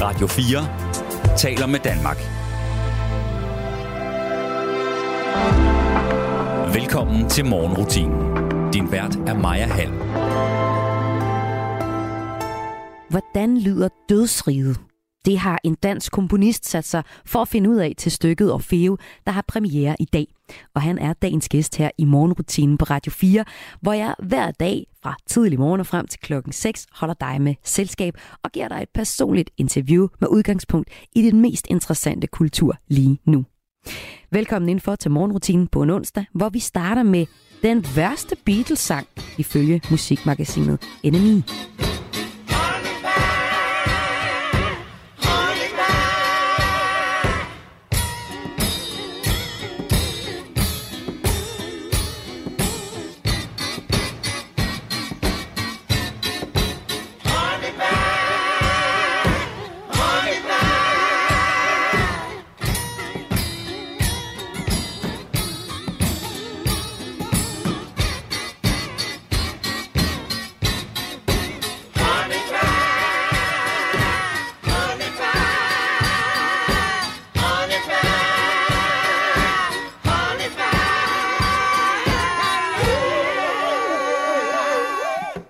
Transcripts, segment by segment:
Radio 4 taler med Danmark. Velkommen til morgenrutinen. Din vært er Maja Hall. Hvordan lyder dødsriget? Det har en dansk komponist sat sig for at finde ud af til stykket Orfeo, der har premiere i dag. Og han er dagens gæst her i morgenrutinen på Radio 4, hvor jeg hver dag fra tidlig morgen og frem til klokken 6 holder dig med selskab og giver dig et personligt interview med udgangspunkt i den mest interessante kultur lige nu. Velkommen indenfor til morgenrutinen på en onsdag, hvor vi starter med den værste Beatles-sang ifølge musikmagasinet Enemy.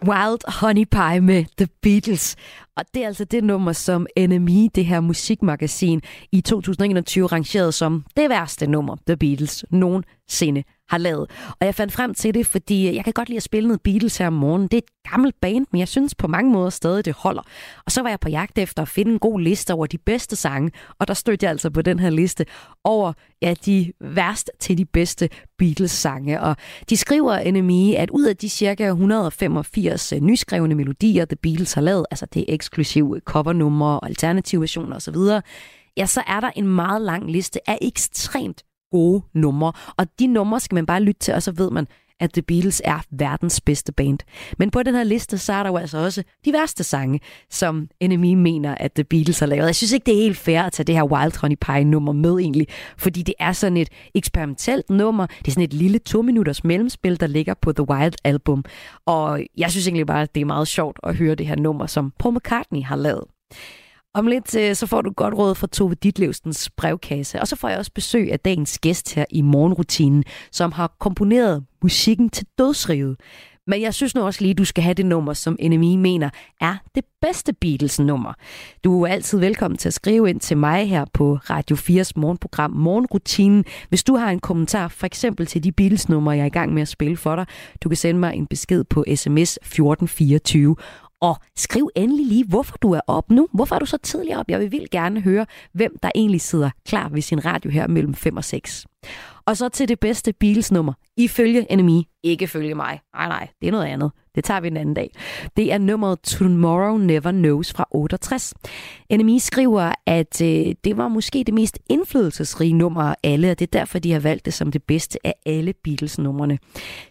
Wild Honey Pie med The Beatles. Og det er altså det nummer, som NME, det her musikmagasin, i 2021 rangerede som det værste nummer, The Beatles nogensinde har lavet. Og jeg fandt frem til det, fordi jeg kan godt lide at spille noget Beatles her om morgenen. Det er et gammelt band, men jeg synes på mange måder stadig, det holder. Og så var jeg på jagt efter at finde en god liste over de bedste sange, og der stødte jeg altså på den her liste over ja, de værst til de bedste Beatles-sange. Og de skriver NME, at ud af de cirka 185 øh, nyskrevne melodier, The Beatles har lavet, altså det er eksklusive covernumre og alternative versioner osv., ja, så er der en meget lang liste af ekstremt gode numre. Og de numre skal man bare lytte til, og så ved man, at The Beatles er verdens bedste band. Men på den her liste, så er der jo altså også de værste sange, som NME mener, at The Beatles har lavet. Jeg synes ikke, det er helt fair at tage det her Wild Honey Pie nummer med egentlig, fordi det er sådan et eksperimentelt nummer. Det er sådan et lille to minutters mellemspil, der ligger på The Wild Album. Og jeg synes egentlig bare, at det er meget sjovt at høre det her nummer, som Paul McCartney har lavet. Om lidt øh, så får du godt råd fra Tove Ditlevsens brevkasse, og så får jeg også besøg af dagens gæst her i morgenrutinen, som har komponeret musikken til dødsriget. Men jeg synes nu også lige, at du skal have det nummer, som NMI mener er det bedste Beatles-nummer. Du er altid velkommen til at skrive ind til mig her på Radio 4's morgenprogram Morgenrutinen. Hvis du har en kommentar, for eksempel til de Beatles-numre, jeg er i gang med at spille for dig, du kan sende mig en besked på sms 1424. Og skriv endelig lige, hvorfor du er op nu. Hvorfor er du så tidligt op? Jeg vil vildt gerne høre, hvem der egentlig sidder klar ved sin radio her mellem 5 og 6. Og så til det bedste Beatles-nummer. Ifølge NMI. Ikke følge mig. Nej, nej, det er noget andet. Det tager vi en anden dag. Det er nummeret Tomorrow Never Knows fra 68. NME skriver, at øh, det var måske det mest indflydelsesrige nummer af alle, og det er derfor, de har valgt det som det bedste af alle Beatles-numrene.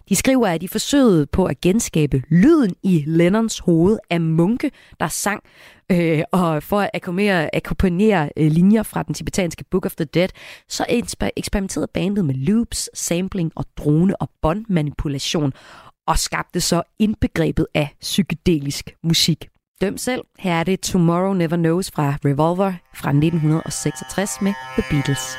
De skriver, at de forsøgede på at genskabe lyden i Lennons hoved af munke, der sang, øh, og for at akkompagnere, akkompagnere øh, linjer fra den tibetanske Book of the Dead, så eksperimenterede bandet med loops, sampling og drone- og båndmanipulation, og skabte så indbegrebet af psykedelisk musik. Døm selv, her er det Tomorrow Never Knows fra Revolver fra 1966 med The Beatles.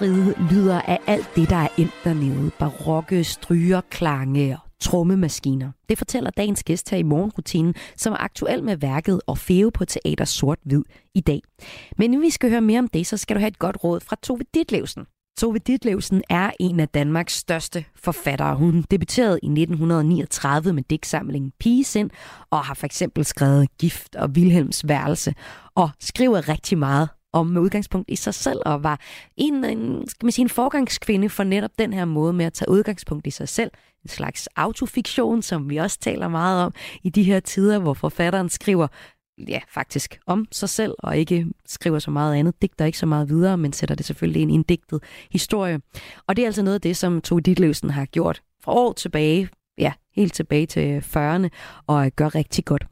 Dødsride lyder af alt det, der er endt dernede. Barokke, stryger, klange og trommemaskiner. Det fortæller dagens gæst her i morgenrutinen, som er aktuel med værket og fæve på teater sort-hvid i dag. Men inden vi skal høre mere om det, så skal du have et godt råd fra Tove Ditlevsen. Tove Ditlevsen er en af Danmarks største forfattere. Hun debuterede i 1939 med digtsamlingen Pigesind og har for eksempel skrevet Gift og Vilhelms værelse og skriver rigtig meget om med udgangspunkt i sig selv, og var en, en, skal man sige, en forgangskvinde for netop den her måde med at tage udgangspunkt i sig selv. En slags autofiktion, som vi også taler meget om i de her tider, hvor forfatteren skriver ja, faktisk om sig selv, og ikke skriver så meget andet, digter ikke så meget videre, men sætter det selvfølgelig ind i en digtet historie. Og det er altså noget af det, som Tove Ditlevsen har gjort for år tilbage, helt tilbage til 40'erne, og gør rigtig godt.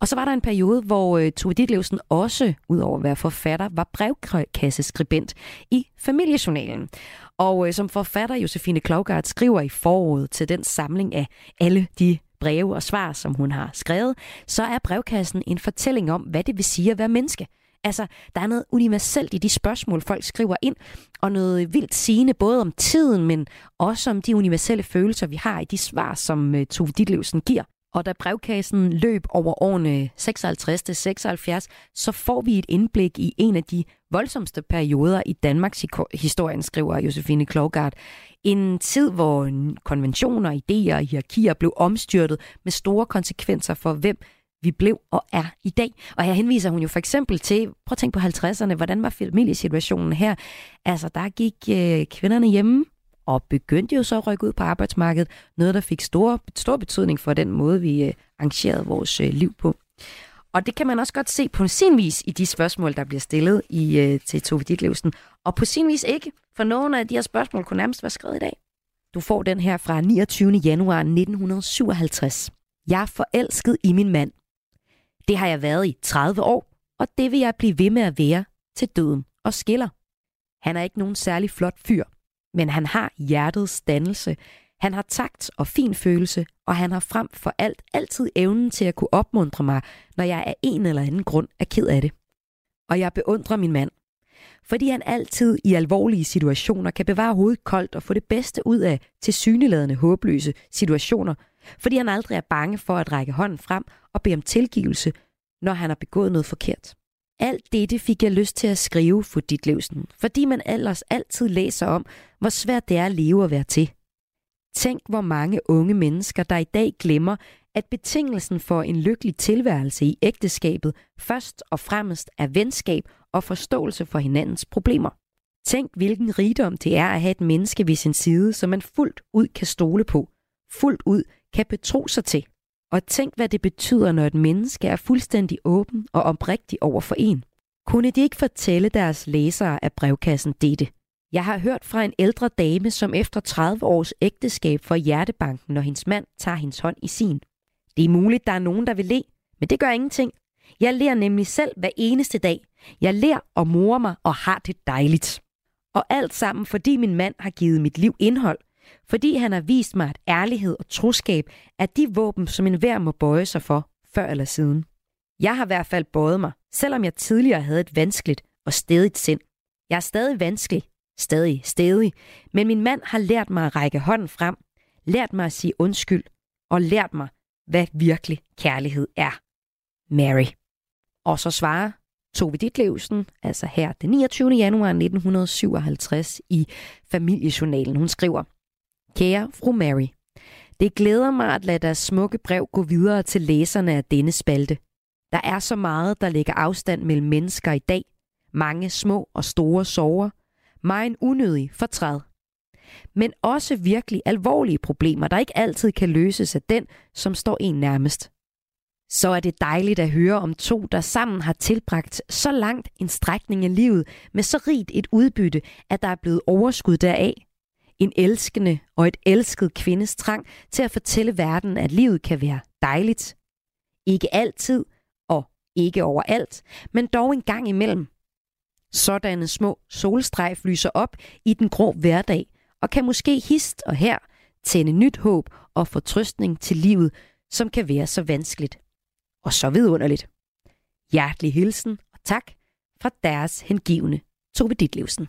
Og så var der en periode, hvor øh, Tove Ditlevsen også, udover at være forfatter, var brevkasseskribent i familiejournalen. Og øh, som forfatter, Josefine Klogart skriver i foråret til den samling af alle de breve og svar, som hun har skrevet, så er brevkassen en fortælling om, hvad det vil sige at være menneske. Altså, der er noget universelt i de spørgsmål, folk skriver ind, og noget vildt sigende, både om tiden, men også om de universelle følelser, vi har i de svar, som uh, Tove Ditlevsen giver. Og da brevkassen løb over årene 56 til 76, så får vi et indblik i en af de voldsomste perioder i Danmarks historien, skriver Josefine Klogart. En tid, hvor konventioner, idéer og hierarkier blev omstyrtet med store konsekvenser for, hvem vi blev og er i dag. Og her henviser hun jo for eksempel til, prøv at tænke på 50'erne, hvordan var familiesituationen her? Altså, der gik øh, kvinderne hjemme og begyndte jo så at rykke ud på arbejdsmarkedet. Noget, der fik stor, stor betydning for den måde, vi øh, arrangerede vores øh, liv på. Og det kan man også godt se på sin vis i de spørgsmål, der bliver stillet i, øh, til Tove Ditlevsen. Og på sin vis ikke, for nogle af de her spørgsmål kunne nærmest være skrevet i dag. Du får den her fra 29. januar 1957. Jeg er forelsket i min mand. Det har jeg været i 30 år, og det vil jeg blive ved med at være til døden og skiller. Han er ikke nogen særlig flot fyr, men han har hjertets dannelse. Han har takt og fin følelse, og han har frem for alt altid evnen til at kunne opmuntre mig, når jeg af en eller anden grund er ked af det. Og jeg beundrer min mand, fordi han altid i alvorlige situationer kan bevare hovedet koldt og få det bedste ud af tilsyneladende håbløse situationer, fordi han aldrig er bange for at række hånden frem og bede om tilgivelse, når han har begået noget forkert. Alt dette fik jeg lyst til at skrive for dit livsen, fordi man ellers altid læser om, hvor svært det er at leve og være til. Tænk, hvor mange unge mennesker, der i dag glemmer, at betingelsen for en lykkelig tilværelse i ægteskabet først og fremmest er venskab og forståelse for hinandens problemer. Tænk, hvilken rigdom det er at have et menneske ved sin side, som man fuldt ud kan stole på, fuldt ud kan betro sig til. Og tænk, hvad det betyder, når et menneske er fuldstændig åben og oprigtig over for en. Kunne de ikke fortælle deres læsere af brevkassen dette? Jeg har hørt fra en ældre dame, som efter 30 års ægteskab får hjertebanken, når hendes mand tager hendes hånd i sin. Det er muligt, der er nogen, der vil le, men det gør ingenting. Jeg lærer nemlig selv hver eneste dag. Jeg lærer og morer mig og har det dejligt. Og alt sammen, fordi min mand har givet mit liv indhold, fordi han har vist mig, at ærlighed og troskab er de våben, som enhver må bøje sig for, før eller siden. Jeg har i hvert fald bøjet mig, selvom jeg tidligere havde et vanskeligt og stedigt sind. Jeg er stadig vanskelig, stadig stedig, men min mand har lært mig at række hånden frem, lært mig at sige undskyld, og lært mig, hvad virkelig kærlighed er. Mary. Og så svarer Tove Ditlevsen, altså her den 29. januar 1957 i familiejournalen. Hun skriver, Kære fru Mary, det glæder mig at lade deres smukke brev gå videre til læserne af denne spalte. Der er så meget, der lægger afstand mellem mennesker i dag. Mange små og store sorger. Mig en unødig fortræd. Men også virkelig alvorlige problemer, der ikke altid kan løses af den, som står en nærmest. Så er det dejligt at høre om to, der sammen har tilbragt så langt en strækning af livet med så rigt et udbytte, at der er blevet overskud deraf. En elskende og et elsket kvindes trang til at fortælle verden, at livet kan være dejligt. Ikke altid og ikke overalt, men dog en gang imellem. Sådanne små solstrejf lyser op i den grå hverdag og kan måske hist og her tænde nyt håb og fortrøstning til livet, som kan være så vanskeligt og så vidunderligt. Hjertelig hilsen og tak fra deres hengivne Tove Ditlevsen.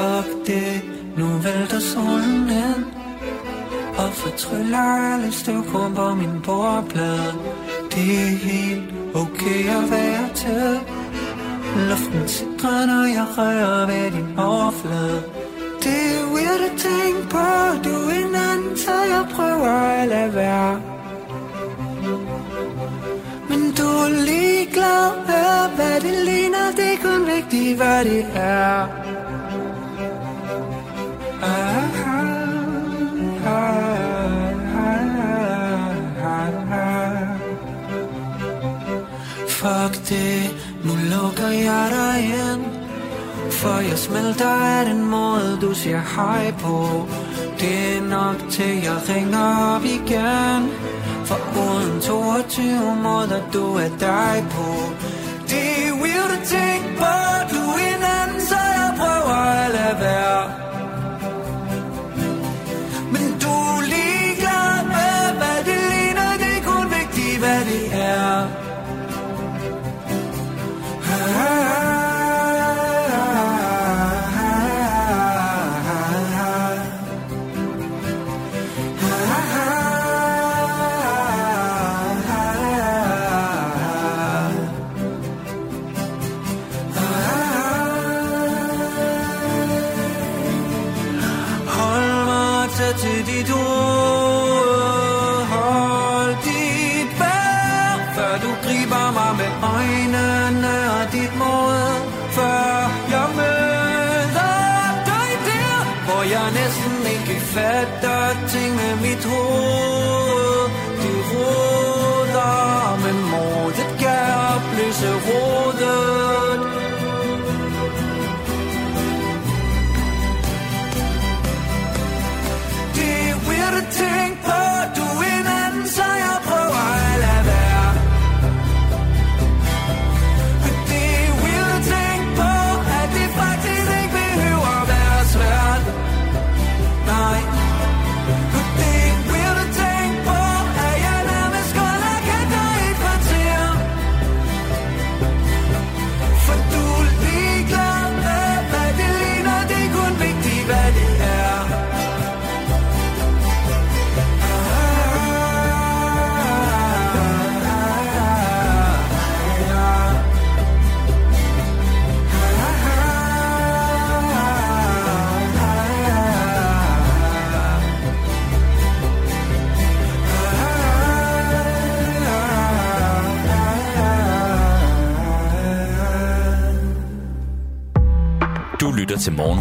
Fuck det, nu vælter solen ind Og fortryller alle støvkorn på min bordplade. Det er helt okay at være til. Luften sidder, når jeg rører ved din overflade. Det er weird at tænke på, du er en anden, så jeg prøver at lade være. Men du er ligeglad med, hvad det ligner, det er kun vigtigt, hvad det er. Fuck det, nu lukker jeg dig ind. For jeg smelter af den måde, du siger hej på. Det er nok til, jeg ringer op igen. For uden 22 måder, du er dig på. Det er weird at tænke på, du er en anden, så jeg prøver at lade være.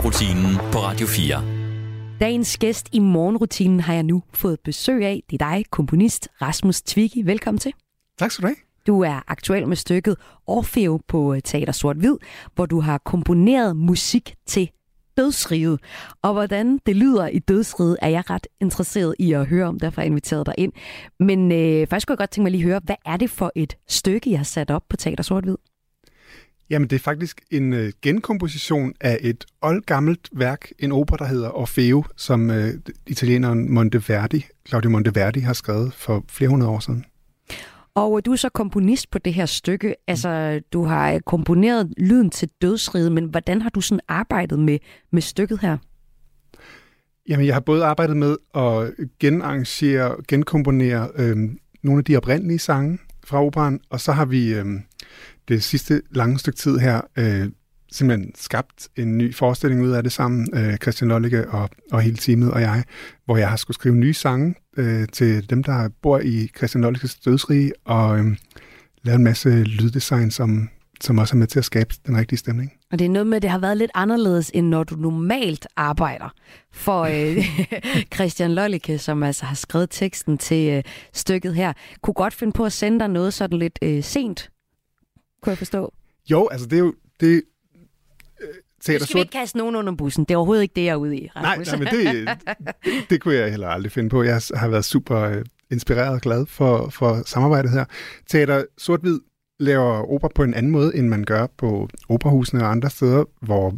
Morgenrutinen på Radio 4. Dagens gæst i morgenrutinen har jeg nu fået besøg af. Det er dig, komponist Rasmus Twiggy. Velkommen til. Tak skal du have. Du er aktuel med stykket Orfeo på øh, Teater Sort Hvid, hvor du har komponeret musik til dødsriget. Og hvordan det lyder i dødsriget, er jeg ret interesseret i at høre om, derfor har jeg inviteret dig ind. Men øh, først kunne jeg godt tænke mig lige at høre, hvad er det for et stykke, jeg har sat op på Teater Sort Hvid? Jamen, det er faktisk en øh, genkomposition af et oldgammelt værk, en opera, der hedder Orfeo, som øh, italieneren Monteverdi, Claudio Monteverdi, har skrevet for flere hundrede år siden. Og du er så komponist på det her stykke. Altså, du har komponeret lyden til dødsriget, men hvordan har du sådan arbejdet med, med stykket her? Jamen, jeg har både arbejdet med at genarrangere, genkomponere øh, nogle af de oprindelige sange fra operan, og så har vi øh, det sidste lange stykke tid her øh, simpelthen skabt en ny forestilling ud af det sammen, øh, Christian Lollicke og, og hele teamet og jeg, hvor jeg har skulle skrive nye sange øh, til dem, der bor i Christian Lollickes dødsrige, og øh, lave en masse lyddesign, som som også er med til at skabe den rigtige stemning. Og det er noget med, at det har været lidt anderledes, end når du normalt arbejder. For øh, Christian Lollicke, som altså har skrevet teksten til øh, stykket her, kunne godt finde på at sende dig noget sådan lidt øh, sent, kunne jeg forstå. Jo, altså det er jo... Det, Teater skal vi ikke kaste nogen under bussen. Det er overhovedet ikke det, jeg er ude i, Rasmus. Nej, nej men det, det, det kunne jeg heller aldrig finde på. Jeg har været super øh, inspireret og glad for, for samarbejdet her. Teater Sort-Hvid laver opera på en anden måde, end man gør på operahusene og andre steder, hvor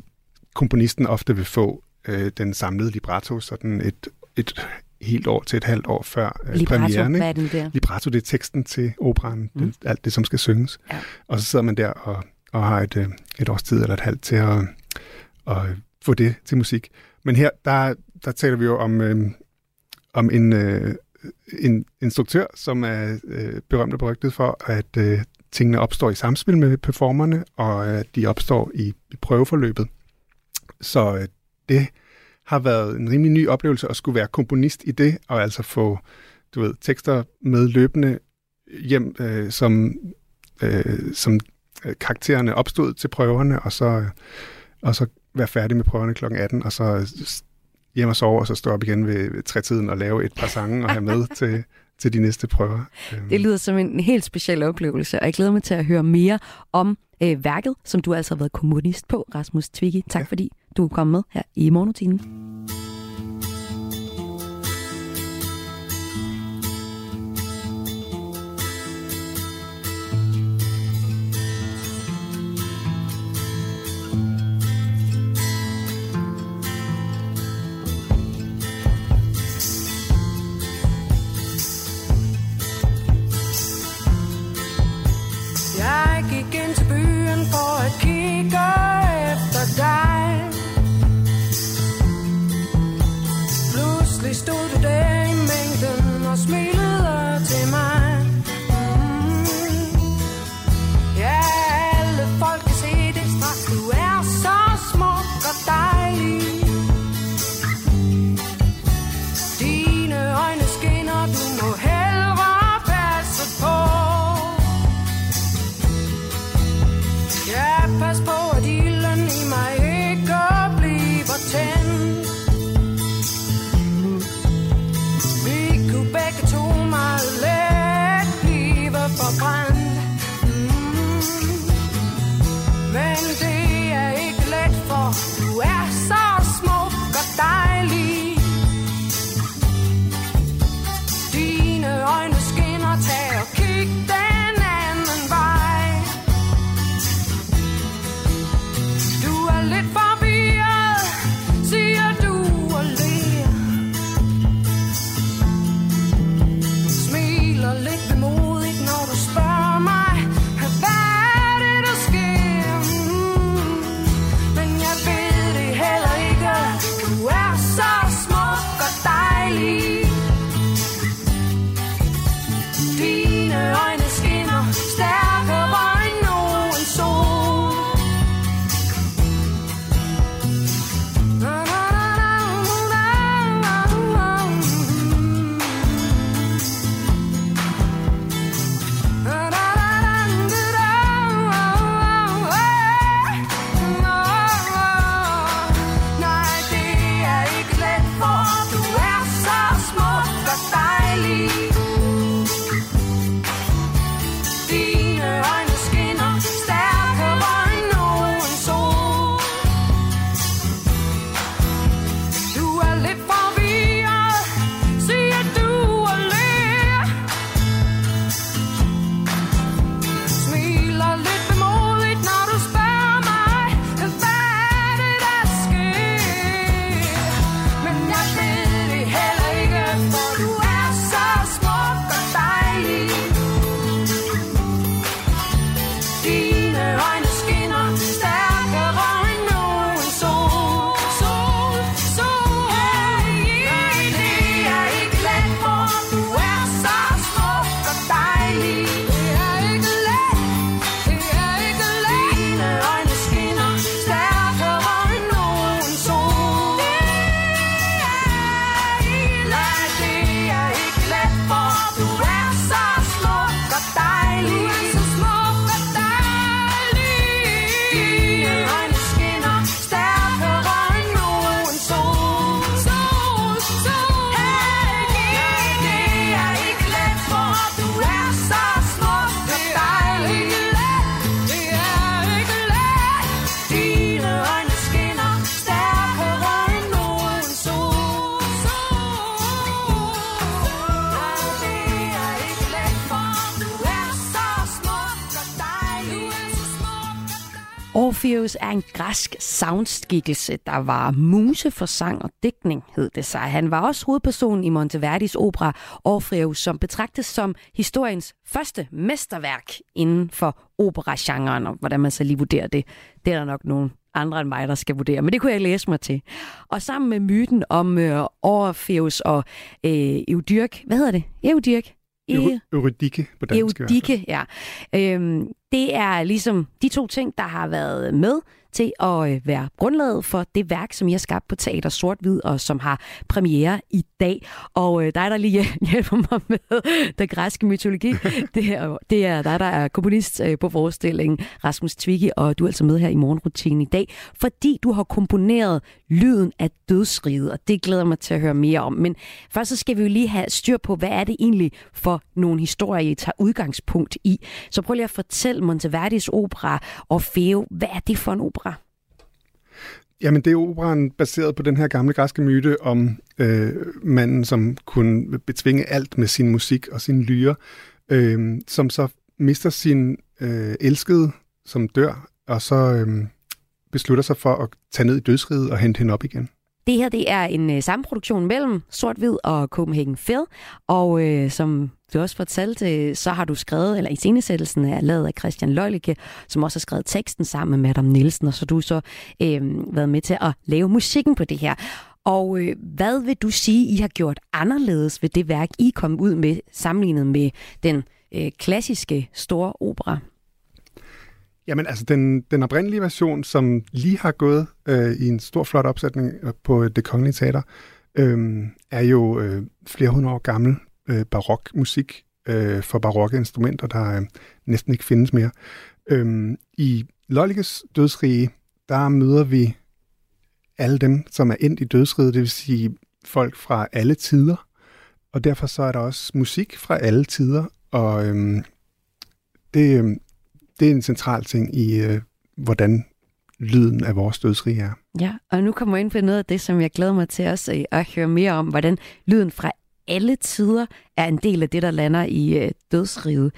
komponisten ofte vil få øh, den samlede libretto sådan et, et helt år til et halvt år før øh, libretto, premieren. Hvad er den der? Libretto, det er teksten til operan, mm. det, alt det, som skal synges. Ja. Og så sidder man der og, og har et, øh, et års tid eller et halvt til at, at få det til musik. Men her, der, der taler vi jo om, øh, om en, øh, en instruktør, som er øh, berømt og berygtet for at øh, tingene opstår i samspil med performerne, og at de opstår i, i prøveforløbet. Så øh, det har været en rimelig ny oplevelse at skulle være komponist i det, og altså få du ved, tekster med løbende hjem, øh, som, øh, som øh, karaktererne opstod til prøverne, og så, øh, og så være færdig med prøverne kl. 18, og så hjem og sove, og så stå op igen ved, trætiden og lave et par sange og have med til, til de næste prøver. Øhm. Det lyder som en helt speciel oplevelse, og jeg glæder mig til at høre mere om øh, værket, som du altså har været kommunist på, Rasmus Twiggy. Tak ja. fordi du er kommet med her i morgenrutinen. cost me græsk soundskikkelse, der var muse for sang og dækning, hed det sig. Han var også hovedperson i Monteverdis opera Orpheus, som betragtes som historiens første mesterværk inden for operagenren, og hvordan man så lige vurderer det. Det er der nok nogen andre end mig, der skal vurdere, men det kunne jeg læse mig til. Og sammen med myten om øh, Orpheus og øh, Eudyrk, hvad hedder det? Eudyrk? Eurydikke på dansk. Eurydikke, ja. Øhm, det er ligesom de to ting, der har været med til at øh, være grundlaget for det værk, som jeg har skabt på Teater Sort-Hvid, og som har premiere i dag. Og øh, dig, der lige hjælper mig med den græske mytologi, det er, det er dig, der er komponist øh, på forestillingen, Rasmus Twiggy, og du er altså med her i morgenrutinen i dag, fordi du har komponeret lyden af dødsriget, og det glæder mig til at høre mere om. Men først så skal vi jo lige have styr på, hvad er det egentlig for nogle historier, I tager udgangspunkt i. Så prøv lige at fortælle Monteverdis opera Orfeo, hvad er det for en opera? Jamen, det er operan baseret på den her gamle græske myte om øh, manden, som kunne betvinge alt med sin musik og sin lyre, øh, som så mister sin øh, elskede, som dør, og så øh, beslutter sig for at tage ned i dødsriget og hente hende op igen. Det her det er en øh, samproduktion mellem Sort-Hvid og Copenhagen Phil, og øh, som du også fortalte, så har du skrevet, eller i scenesættelsen er lavet af Christian Løjlike, som også har skrevet teksten sammen med Madame Nielsen, og så du så øh, været med til at lave musikken på det her. Og øh, hvad vil du sige, I har gjort anderledes ved det værk, I kom ud med, sammenlignet med den øh, klassiske store opera? Jamen altså, den, den oprindelige version, som lige har gået øh, i en stor, flot opsætning øh, på øh, Det Kongelige Teater, øh, er jo øh, flere hundrede år gammel øh, barokmusik øh, for barokke instrumenter, der øh, næsten ikke findes mere. Øh, I Lollikes dødsrige, der møder vi alle dem, som er endt i dødsriget, det vil sige folk fra alle tider, og derfor så er der også musik fra alle tider, og øh, det, øhm, det er en central ting i, øh, hvordan lyden af vores dødsrige er. Ja, og nu kommer jeg ind på noget af det, som jeg glæder mig til også øh, at høre mere om, hvordan lyden fra alle tider er en del af det, der lander i øh, dødsriget.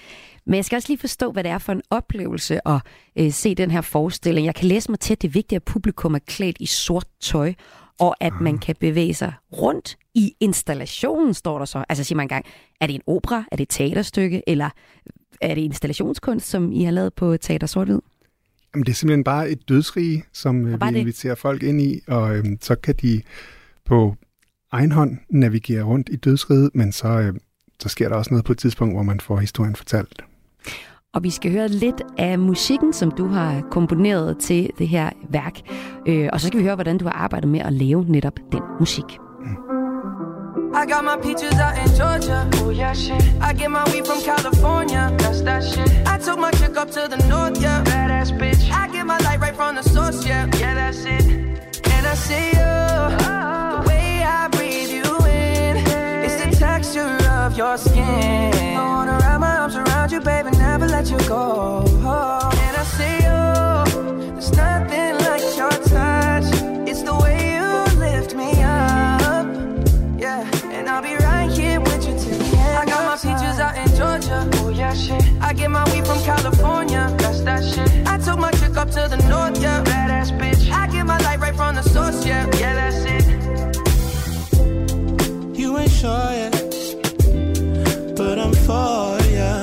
Men jeg skal også lige forstå, hvad det er for en oplevelse at øh, se den her forestilling. Jeg kan læse mig til, at det er vigtigt, at publikum er klædt i sort tøj, og at man kan bevæge sig rundt i installationen, står der så. Altså siger man engang, er det en opera, er det et teaterstykke, eller er det installationskunst, som I har lavet på Teater sort -Hvid? Jamen, det er simpelthen bare et dødsrige, som øh, vi det. inviterer folk ind i, og øh, så kan de på egen hånd navigere rundt i dødsriget, men så, øh, så sker der også noget på et tidspunkt, hvor man får historien fortalt. Og vi skal høre lidt af musikken, som du har komponeret til det her værk. Øh, og så skal vi høre, hvordan du har arbejdet med at lave netop den musik. I got my peaches out in Georgia. Oh yeah, shit. I get my weed from California. That's that shit. I took my chick up to the north, yeah. Badass bitch. I get my light right from the source, yeah. Yeah, that's it. And I see you. Oh. The way I breathe you in. It's the texture of your skin. I wanna wrap my arms around you, baby, never let you go. Oh. And I see you. There's nothing out in Georgia. Oh yeah, shit. I get my weed from California. That's that shit. I took my chick up to the north, yeah. Badass bitch. I get my light right from the source, yeah. Yeah, that's it. You ain't sure yet, but I'm for ya.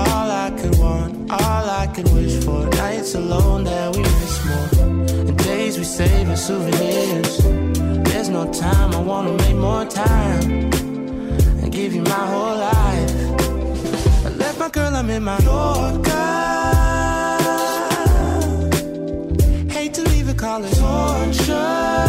All I could want, all I could wish for. Nights alone that we miss more. And days we save as souvenirs. There's no time, I wanna make more time and give you my whole life. I left my girl, I'm in my Yorker. Hate to leave it, call torture.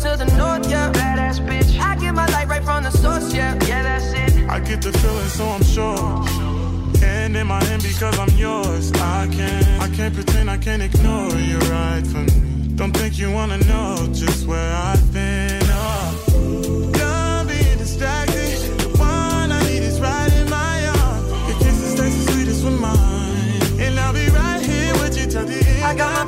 to the north, yeah. Badass bitch. I get my light right from the source, yeah. Yeah, that's it. I get the feeling, so I'm sure. And in my hand because I'm yours. I can't, I can't pretend, I can't ignore you right from me. Don't think you wanna know just where I've been. Oh. Don't be distracted. The one I need is right in my arms. Your kisses taste the sweetest with mine, and I'll be right here with you till the end. I got my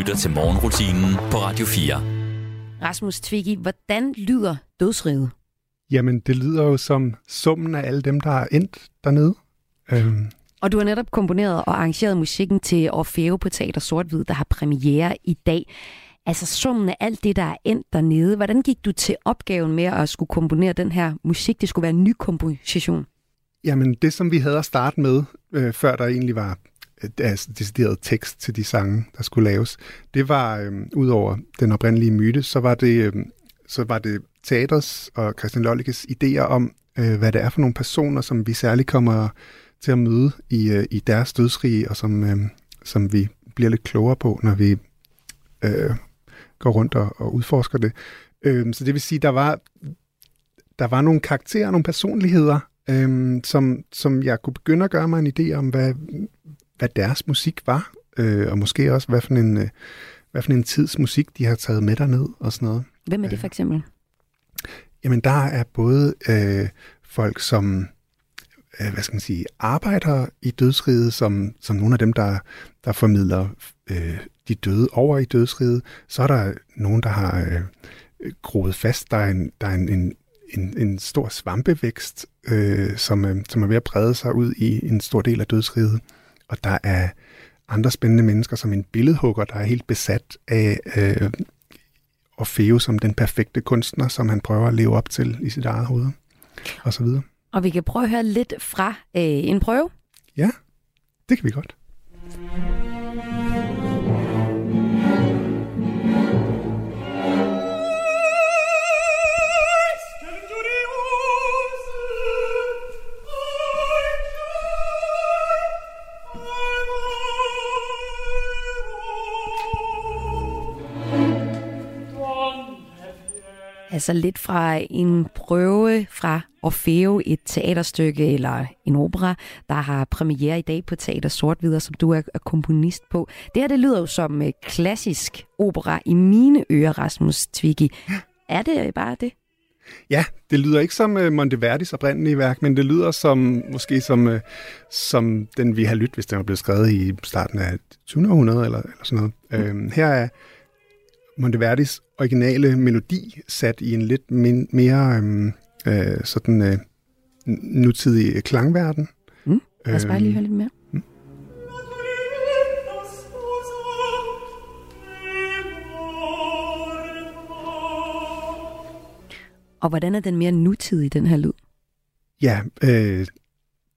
Lytter til morgenrutinen på Radio 4. Rasmus Twiggy, hvordan lyder dødsriget? Jamen, det lyder jo som summen af alle dem, der er endt dernede. Øhm, Og du har netop komponeret og arrangeret musikken til Orfeo på Teater Sort-Hvid, der har premiere i dag. Altså summen af alt det, der er endt dernede. Hvordan gik du til opgaven med at skulle komponere den her musik? Det skulle være en ny komposition. Jamen, det som vi havde at starte med, øh, før der egentlig var Øh, altså, decideret tekst til de sange, der skulle laves, det var, øh, udover den oprindelige myte, så var det, øh, så var det teaters og Christian Lollikes idéer om, øh, hvad det er for nogle personer, som vi særligt kommer til at møde i, øh, i deres dødsrige, og som, øh, som vi bliver lidt klogere på, når vi øh, går rundt og, og udforsker det. Øh, så det vil sige, der var, der var nogle karakterer, nogle personligheder, øhm, som, som jeg kunne begynde at gøre mig en idé om, hvad, hvad deres musik var, øh, og måske også, hvad for, en, øh, hvad for en tids musik, de har taget med derned og sådan noget. Hvem er det for eksempel? Jamen, der er både øh, folk, som øh, hvad skal man sige, arbejder i dødsriget, som, som nogle af dem, der, der formidler øh, de døde over i dødsriget. Så er der nogen, der har øh, groet fast. Der er en, der er en, en, en, en stor svampevækst, øh, som, øh, som er ved at brede sig ud i en stor del af dødsriget. Og der er andre spændende mennesker, som en billedhugger, der er helt besat af øh, Orfeo som den perfekte kunstner, som han prøver at leve op til i sit eget hoved, og så videre. Og vi kan prøve at høre lidt fra øh, en prøve. Ja, det kan vi godt. Altså lidt fra en prøve fra Orfeo, et teaterstykke eller en opera, der har premiere i dag på Teater Sort-Hvid, som du er komponist på. Det her, det lyder jo som øh, klassisk opera i mine ører, Rasmus Twiggy. Er det bare det? Ja, det lyder ikke som uh, Monteverdis oprindelige værk, men det lyder som måske som, uh, som den, vi har lyttet, hvis den var blevet skrevet i starten af 20. århundrede eller, eller sådan noget. Mm. Uh, her er Monteverdis originale melodi sat i en lidt min, mere um, uh, sådan uh, nutidig klangverden. Mm. Lad os bare lige høre lidt mere. Og hvordan er den mere nutidig, den her lyd? Ja, øh,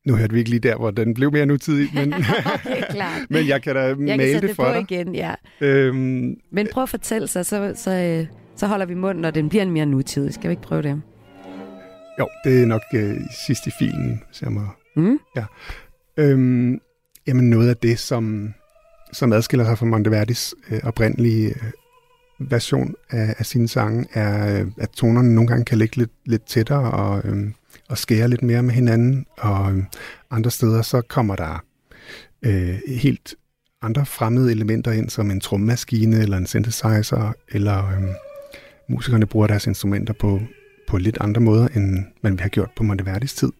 nu hørte vi ikke lige der, hvor den blev mere nutidig, men, er klart. men jeg kan da Jeg male kan det det for på dig. igen, ja. Øhm, Men prøv at fortælle sig, så, så, øh, så holder vi munden, når den bliver mere nutidig. Skal vi ikke prøve det? jo, det er nok øh, sidst i filen, hvis jeg Mm? Øhm, jamen noget af det, som, som adskiller sig fra Monteverdis øh, oprindelige øh, version af, af sine sange, er, øh, at tonerne nogle gange kan ligge lidt, lidt tættere og, øh, og skære lidt mere med hinanden, og øhm, andre steder så kommer der øh, helt andre fremmede elementer ind, som en trommemaskine eller en synthesizer, eller øh, musikerne bruger deres instrumenter på, på lidt andre måder, end man har gjort på Monteverdis tid.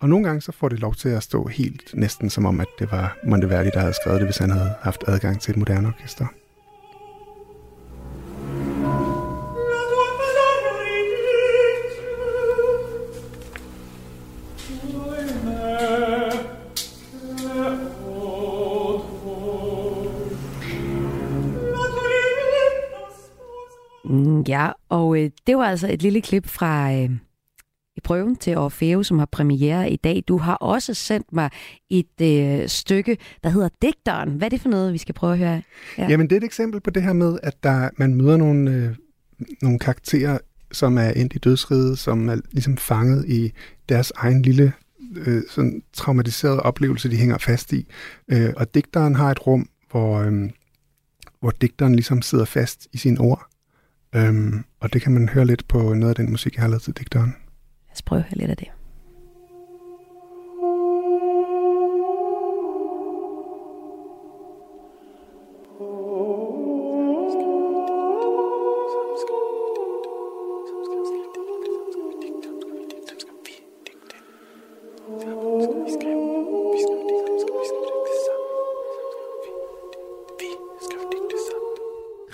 Og nogle gange så får det lov til at stå helt næsten som om, at det var Monteverdi, der havde skrevet det, hvis han havde haft adgang til et moderne orkester. Ja, og øh, det var altså et lille klip fra øh, i prøven til Orfeo, som har premiere i dag. Du har også sendt mig et øh, stykke, der hedder Digteren. Hvad er det for noget, vi skal prøve at høre? Ja. Jamen, det er et eksempel på det her med, at der, man møder nogle, øh, nogle karakterer, som er endt i dødsriget, som er ligesom fanget i deres egen lille øh, sådan traumatiserede oplevelse, de hænger fast i. Øh, og digteren har et rum, hvor, øh, hvor digteren ligesom sidder fast i sine ord. Øhm, og det kan man høre lidt på noget af den musik, jeg har lavet til digteren. Lad os prøve at høre lidt af det.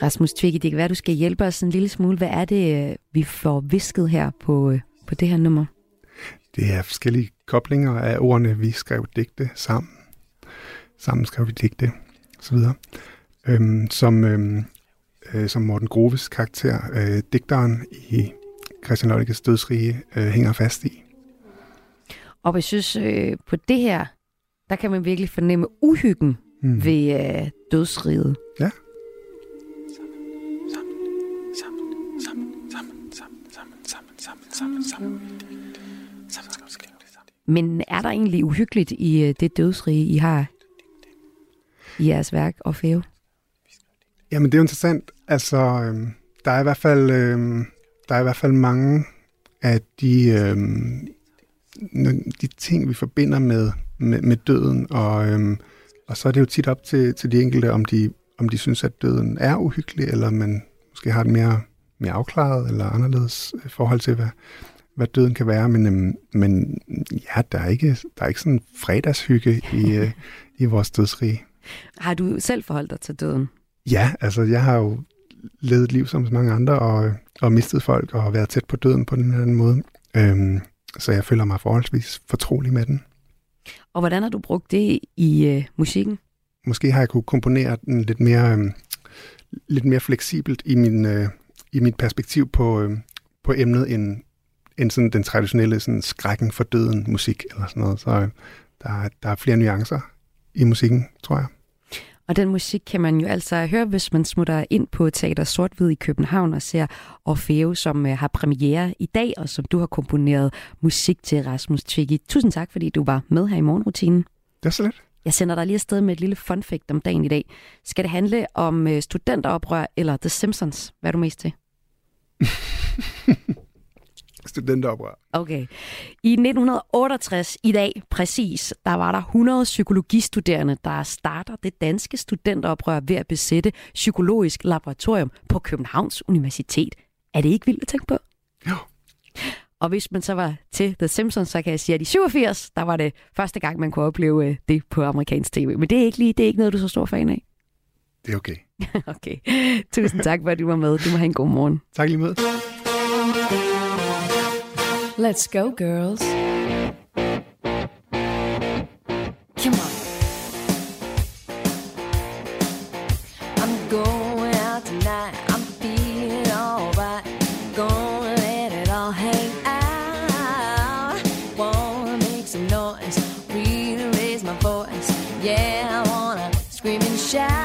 Rasmus Tvigge, det kan være, du skal hjælpe os en lille smule. Hvad er det, øh, vi får visket her på, øh, på det her nummer? Det er forskellige koblinger af ordene. Vi skrev digte sammen. Sammen skrev vi digte, osv. Øhm, som, øhm, øh, som Morten Groves karakter, øh, digteren i Christian Lødikes dødsrige, øh, hænger fast i. Og jeg synes, øh, på det her, der kan man virkelig fornemme uhyggen mm. ved øh, dødsriget. Ja. Men er der egentlig uhyggeligt i øh, det dødsrige, I har i jeres værk, og Fæve? Jamen, det er jo interessant. Altså, øh, der er i hvert fald, øh, der er i hvert fald mange af de, øh, de ting, vi forbinder med, med, med døden, og, øh, og så er det jo tit op til, til de enkelte, om de, om de synes, at døden er uhyggelig, eller man måske har et mere, mere afklaret eller anderledes forhold til, hvad, hvad døden kan være, men, øhm, men ja, der er ikke, der er ikke sådan fredagshygge i, øh, i vores dødsrige. Har du selv forholdt dig til døden? Ja, altså jeg har jo levet et liv som så mange andre, og, og mistet folk, og været tæt på døden på den eller anden måde. Øhm, så jeg føler mig forholdsvis fortrolig med den. Og hvordan har du brugt det i øh, musikken? Måske har jeg kunne komponere den lidt mere, øh, lidt mere fleksibelt i, min, øh, i mit perspektiv på, øh, på emnet, end, end sådan den traditionelle sådan skrækken for døden musik eller sådan noget. Så øh, der, der er flere nuancer i musikken, tror jeg. Og den musik kan man jo altså høre, hvis man smutter ind på Teater Sort-Hvid i København og ser Orfeo, som øh, har premiere i dag, og som du har komponeret musik til, Rasmus Tvigge. Tusind tak, fordi du var med her i morgenrutinen. Det er så lidt. Jeg sender dig lige afsted med et lille fun fact om dagen i dag. Skal det handle om studenteroprør eller The Simpsons? Hvad er du mest til? studenteroprør. Okay. I 1968, i dag præcis, der var der 100 psykologistuderende, der starter det danske studenteroprør ved at besætte psykologisk laboratorium på Københavns Universitet. Er det ikke vildt at tænke på? Jo. Og hvis man så var til The Simpsons, så kan jeg sige, at i 87, der var det første gang, man kunne opleve øh, det på amerikansk tv. Men det er ikke lige, det er ikke noget, du er så stor fan af. Det er okay. okay. Tusind tak, for at du var med. Du må have en god morgen. Tak lige med. Let's go, girls. Come on. I'm going out tonight. I'm feeling alright. Gonna let it all hang out. Wanna make some noise. Really raise my voice. Yeah, I wanna scream and shout.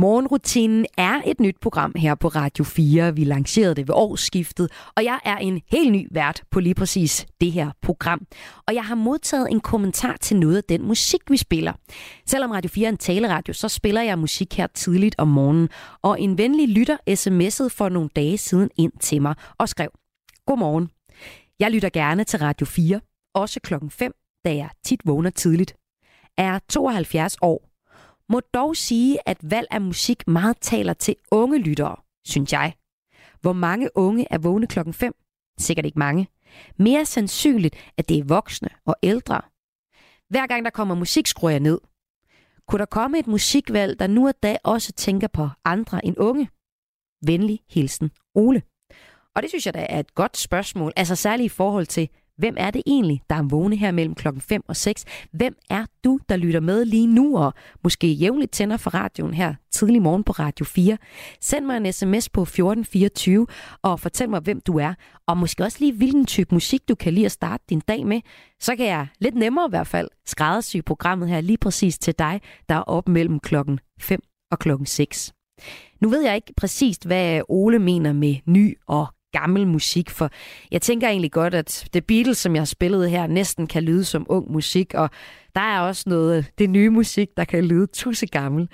Morgenrutinen er et nyt program her på Radio 4. Vi lancerede det ved årsskiftet, og jeg er en helt ny vært på lige præcis det her program. Og jeg har modtaget en kommentar til noget af den musik, vi spiller. Selvom Radio 4 er en taleradio, så spiller jeg musik her tidligt om morgenen. Og en venlig lytter sms'ede for nogle dage siden ind til mig og skrev, Godmorgen. Jeg lytter gerne til Radio 4, også klokken 5, da jeg tit vågner tidligt. Er 72 år må dog sige, at valg af musik meget taler til unge lyttere, synes jeg. Hvor mange unge er vågne klokken 5? Sikkert ikke mange. Mere sandsynligt, at det er voksne og ældre. Hver gang der kommer musik, skruer jeg ned. Kunne der komme et musikvalg, der nu og da også tænker på andre end unge? Venlig hilsen, Ole. Og det synes jeg da er et godt spørgsmål, altså særligt i forhold til, hvem er det egentlig, der er vågne her mellem klokken 5 og 6? Hvem er du, der lytter med lige nu og måske jævnligt tænder for radioen her tidlig morgen på Radio 4? Send mig en sms på 1424 og fortæl mig, hvem du er, og måske også lige, hvilken type musik du kan lide at starte din dag med. Så kan jeg lidt nemmere i hvert fald skræddersy programmet her lige præcis til dig, der er op mellem klokken 5 og klokken 6. Nu ved jeg ikke præcist, hvad Ole mener med ny og gammel musik, for jeg tænker egentlig godt, at The Beatles, som jeg har spillet her, næsten kan lyde som ung musik, og der er også noget øh, det nye musik, der kan lyde tusse gammel.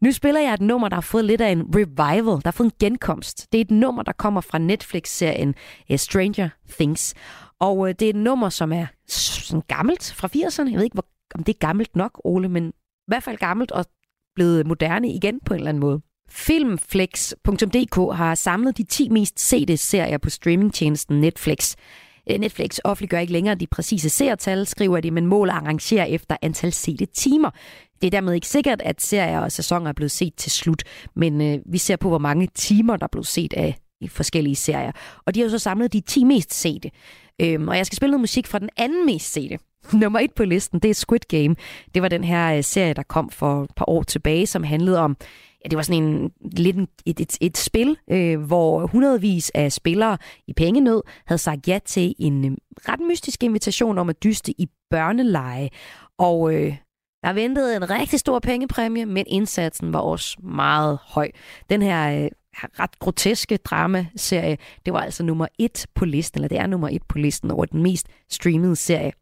Nu spiller jeg et nummer, der har fået lidt af en revival, der har fået en genkomst. Det er et nummer, der kommer fra Netflix-serien eh, Stranger Things, og øh, det er et nummer, som er sådan gammelt fra 80'erne. Jeg ved ikke, hvor, om det er gammelt nok, Ole, men i hvert fald gammelt og blevet moderne igen på en eller anden måde. Filmflex.dk har samlet de 10 mest sete serier på streamingtjenesten Netflix. Øh, Netflix offentliggør ikke længere de præcise seertal, skriver de, men måler arrangerer efter antal sete timer. Det er dermed ikke sikkert, at serier og sæsoner er blevet set til slut, men øh, vi ser på, hvor mange timer, der er blevet set af i forskellige serier. Og de har jo så samlet de 10 mest sete. Øhm, og jeg skal spille noget musik fra den anden mest sete. Nummer et på listen, det er Squid Game. Det var den her øh, serie, der kom for et par år tilbage, som handlede om Ja, det var sådan en, lidt en, et, et, et spil, øh, hvor hundredvis af spillere i pengenød havde sagt ja til en øh, ret mystisk invitation om at dyste i børneleje. Og øh, der ventede en rigtig stor pengepræmie, men indsatsen var også meget høj. Den her øh, ret groteske dramaserie, det var altså nummer et på listen, eller det er nummer et på listen over den mest streamede serie.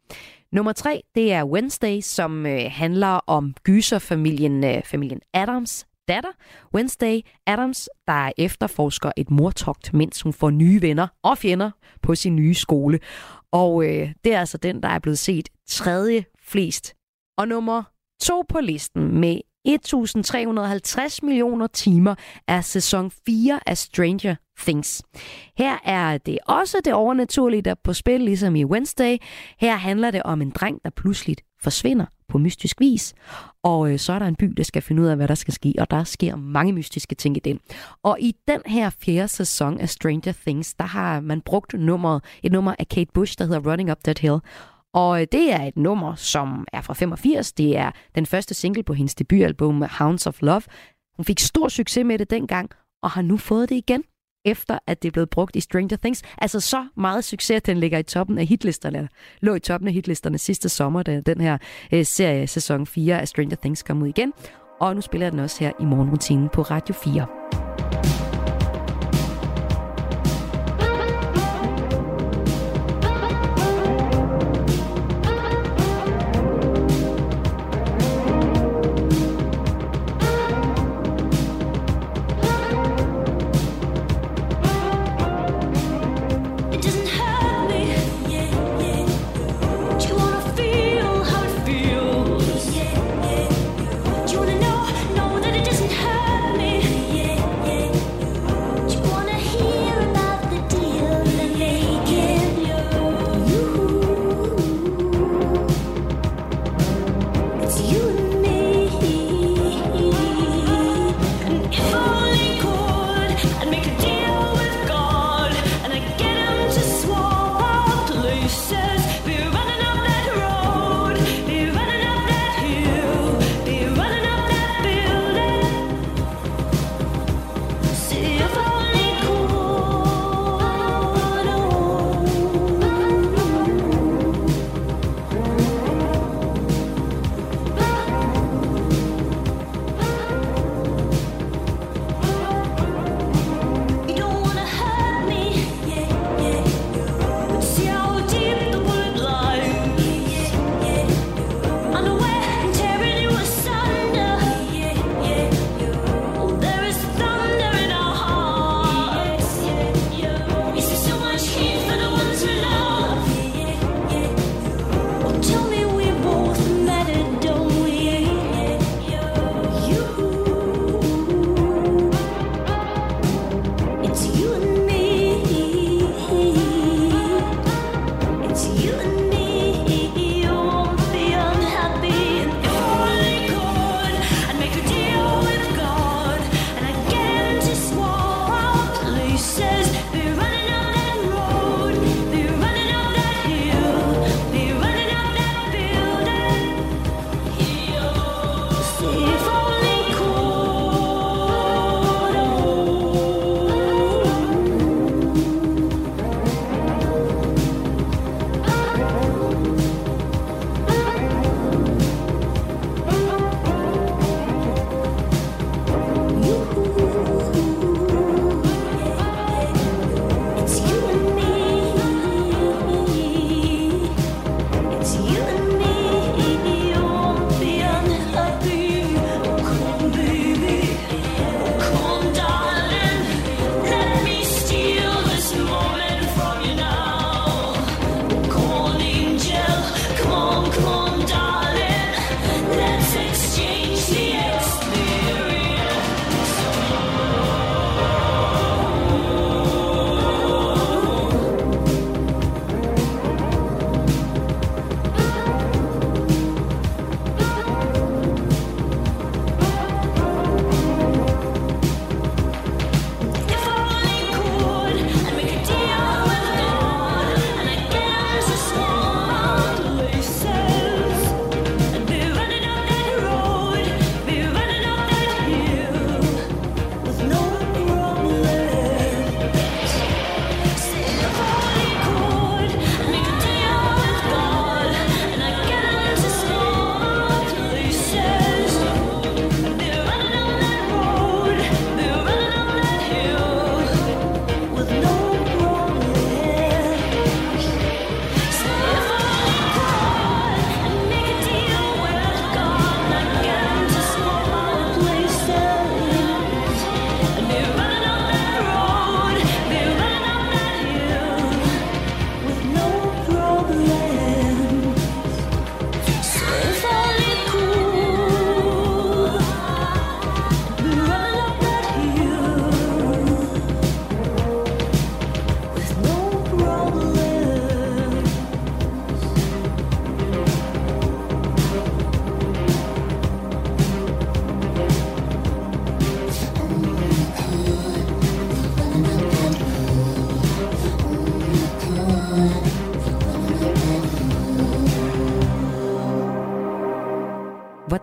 Nummer tre, det er Wednesday, som øh, handler om gyserfamilien øh, familien Adams datter, Wednesday Adams, der efterforsker et mortogt, mens hun får nye venner og fjender på sin nye skole. Og øh, det er altså den, der er blevet set tredje flest. Og nummer to på listen med 1.350 millioner timer er sæson 4 af Stranger Things. Her er det også det overnaturlige, der er på spil, ligesom i Wednesday. Her handler det om en dreng, der pludselig forsvinder på mystisk vis. Og øh, så er der en by, der skal finde ud af, hvad der skal ske, og der sker mange mystiske ting i den. Og i den her fjerde sæson af Stranger Things, der har man brugt nummeret, et nummer af Kate Bush, der hedder Running Up That Hill. Og øh, det er et nummer, som er fra 85. Det er den første single på hendes debutalbum Hounds of Love. Hun fik stor succes med det dengang, og har nu fået det igen efter at det er blevet brugt i Stranger Things. Altså så meget succes, at den ligger i toppen af hitlisterne. Lå i toppen af hitlisterne sidste sommer, da den her øh, serie, sæson 4 af Stranger Things kom ud igen. Og nu spiller jeg den også her i morgenrutinen på Radio 4.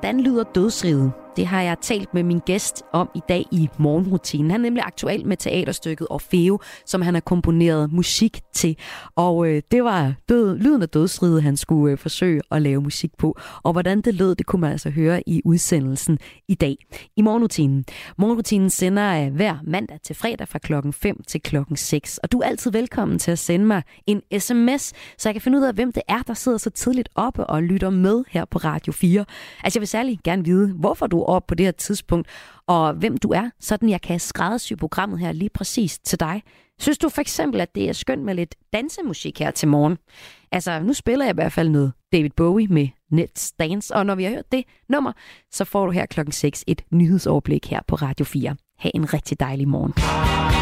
Hvordan lyder dødsriget? Det har jeg talt med min gæst om i dag i morgenrutinen. Han er nemlig aktuel med teaterstykket Orfeo, som han har komponeret musik til. Og øh, det var død, lyden af dødsride, han skulle øh, forsøge at lave musik på. Og hvordan det lød, det kunne man altså høre i udsendelsen i dag i morgenrutinen. Morgenrutinen sender øh, hver mandag til fredag fra klokken 5 til klokken 6. Og du er altid velkommen til at sende mig en sms, så jeg kan finde ud af, hvem det er, der sidder så tidligt oppe og lytter med her på Radio 4. Altså jeg vil særlig gerne vide, hvorfor du er på det her tidspunkt, og hvem du er, sådan jeg kan skræddersy programmet her lige præcis til dig. Synes du for eksempel, at det er skønt med lidt dansemusik her til morgen? Altså, nu spiller jeg i hvert fald noget David Bowie med Let's Dance, og når vi har hørt det nummer, så får du her klokken 6 et nyhedsoverblik her på Radio 4. Ha' en rigtig dejlig morgen.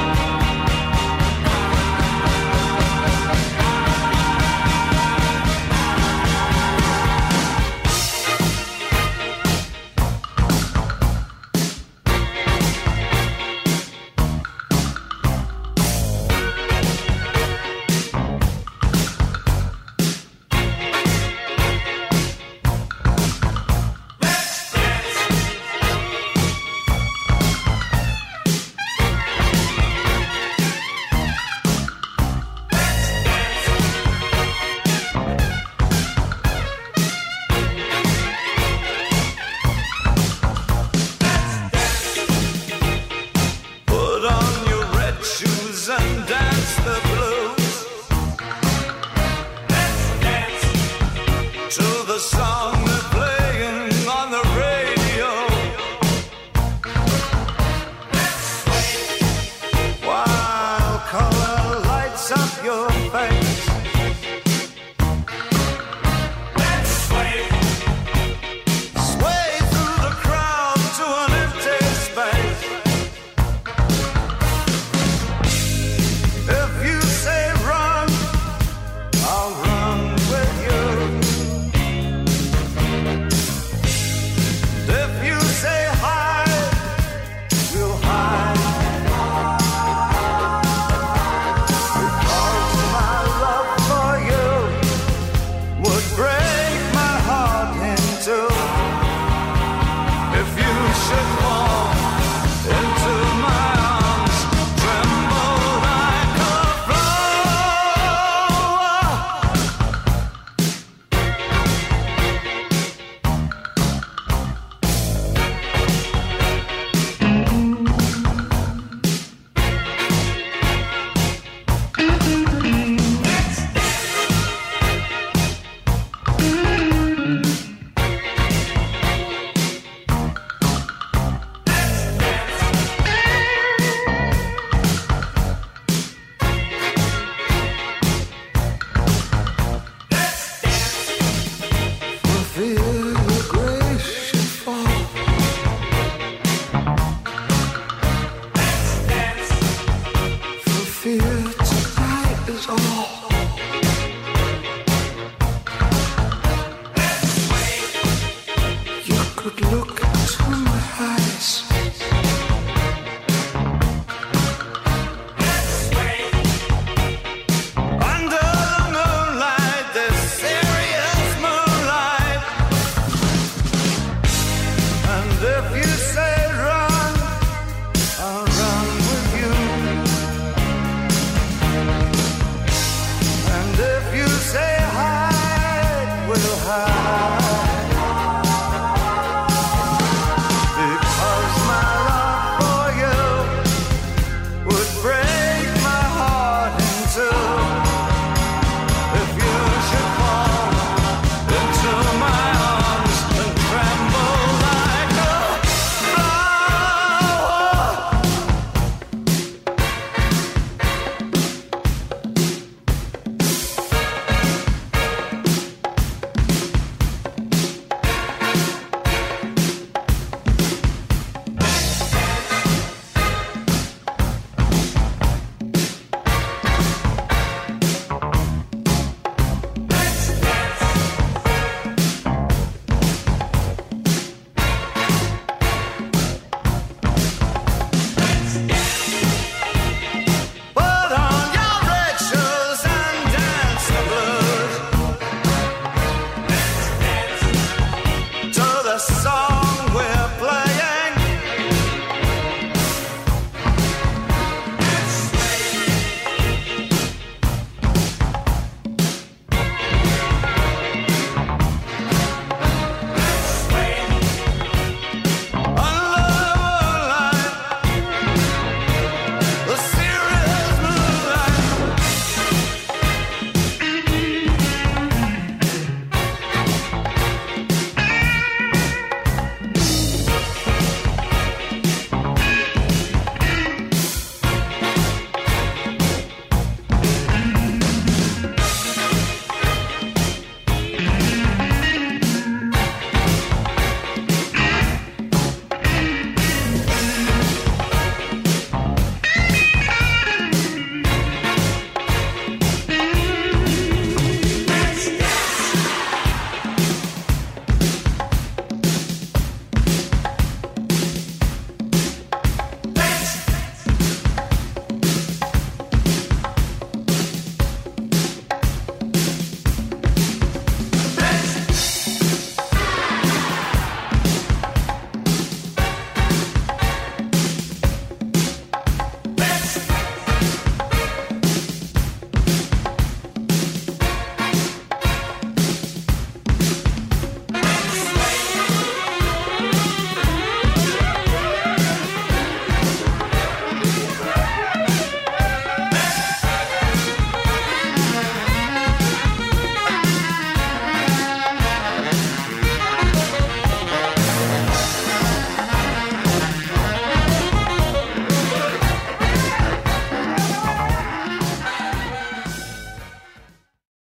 could look to my